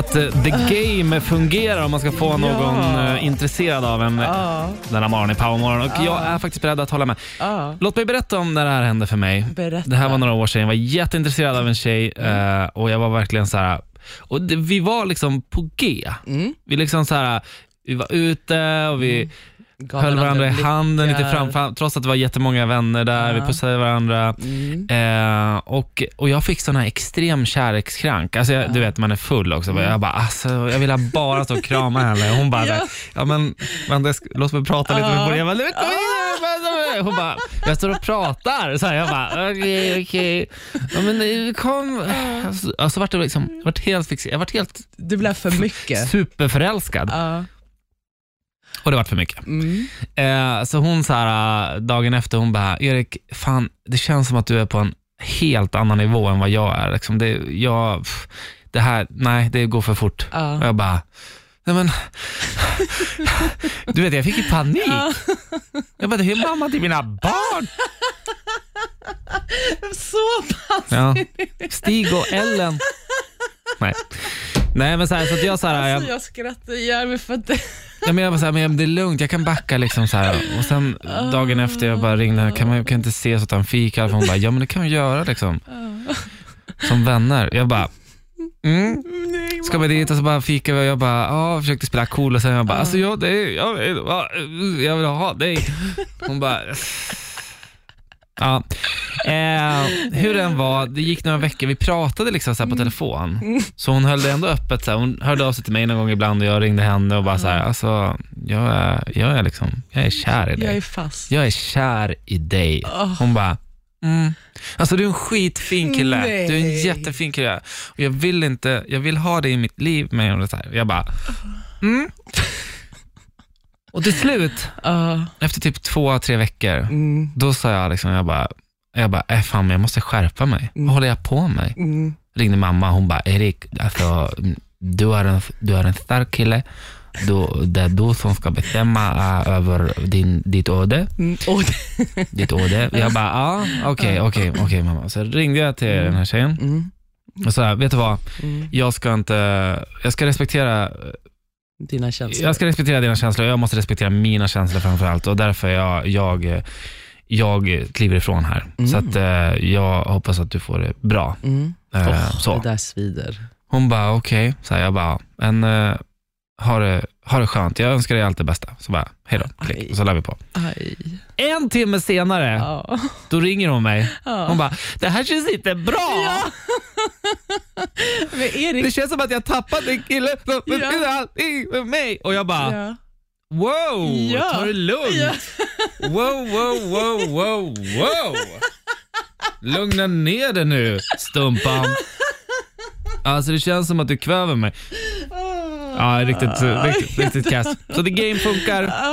att eh, the game fungerar om man ska få någon Ja. eh, intresserad av en Ja, denna morgon i Powermorgon. Och Ja. jag är faktiskt beredd att hålla med. ja. Låt mig berätta om när det här hände för mig. Berätta. Det här var några år sedan. Jag var jätteintresserad av en tjej eh, och jag var verkligen så här. Och det, vi var liksom på G. Mm. Vi liksom så här, vi var ute och vi Gav höll varandra i handen lite fram, fram, trots att det var jättemånga vänner där. Vi Ja. pussade varandra. Mm. Eh, och, och jag fick sån här extrem kärlekskrank. Alltså jag, Du vet, man är full också. Jag bara, alltså, jag vill bara stå och krama henne. Hon bara, Ja. ja. ja men sk- låt mig prata lite med Ja. Jag bara, "Nej, men kom igen. Hon bara, jag står och pratar. Så här, jag bara, okej, okej. Ja, men eh, kom. Alltså, alltså vart det liksom, jag vart helt jag vart helt Det blev för mycket. superförälskad. Och det vart för mycket. Mm. Eh, så hon så här, dagen efter, hon bara, Erik, fan, det känns som att du är på en helt annan nivå än vad jag är. Liksom det, jag, det här, nej, det går för fort. Och Ja. jag bara, nej men, du vet jag fick ju panik. Ja. Jag bara, det är mamma till mina barn. Så pass. Ja. Stig och Ellen. Nej. Nej men så, här, så att jag så här, jag, Alltså, jag skrattar ihjäl mig för att det... Ja, men jag var så här, men det är lugnt, jag kan backa liksom så här. Och sen dagen efter jag bara ringde, kan man kan inte ses och ta en fika? Hon bara, ja men det kan vi göra liksom. Som vänner. Jag bara, mm. Ska vi dit och så bara fika och jag bara, ja, försökte spela cool och sen jag bara, alltså jag, det är, jag, vill, ja, jag vill ha dig. Hon bara, ja. Eh, hur den var, det gick några veckor, vi pratade liksom så här på telefon. Så hon höll det ändå öppet. Så här. Hon hörde av sig till mig någon gång ibland och jag ringde henne och bara så här, alltså jag är, jag är liksom, jag är kär i Jag dig. är fast. Jag är kär i dig. Hon bara, mm. Alltså du är en skitfin kille. Nej. Du är en jättefin kille. Och jag vill inte, jag vill ha dig i mitt liv. Och så här. Jag bara, mm. Och till slut, Ja. efter typ två, tre veckor, Mm. då sa jag liksom, jag bara, jag bara, äh, fan jag måste skärpa mig. Vad håller jag på med? Mm. Ringde mamma, hon bara, Erik, alltså, du, är en, du är en stark kille. Du, det är du som ska bestämma äh, över din, ditt öde. Mm. Ditt öde. Jag bara, ja, okej, okej, okej mamma. Så ringde jag till den här tjejen mm. och sa, vet du vad? Mm. Jag ska inte, jag ska respektera, Dina känslor. jag ska respektera dina känslor. Jag måste respektera mina känslor framför allt och därför jag, jag, jag kliver ifrån här. Mm. Så att eh, jag hoppas att du får det bra. Mm. Eh, Åh, så. Det där svider. Hon bara, okej. Så här, jag bara, en, uh, ha, det, ha det skönt. Jag önskar dig allt det bästa. Så bara, hej då. Klick. Och så la vi på. Aj. En timme senare, Ja. då ringer hon mig. Ja. Hon bara, det här känns inte bra. Ja. Erik. Det känns som att jag tappat en kille som Ja. allting med mig. Och jag bara, Ja. wow, Ja. ta det lugnt. Ja. Wow, wow, wow, wow, wow. Lugna ner dig nu, stumpan. Alltså det känns som att du kväver mig. Ja, riktigt, riktigt, riktigt kass. Så the game funkar.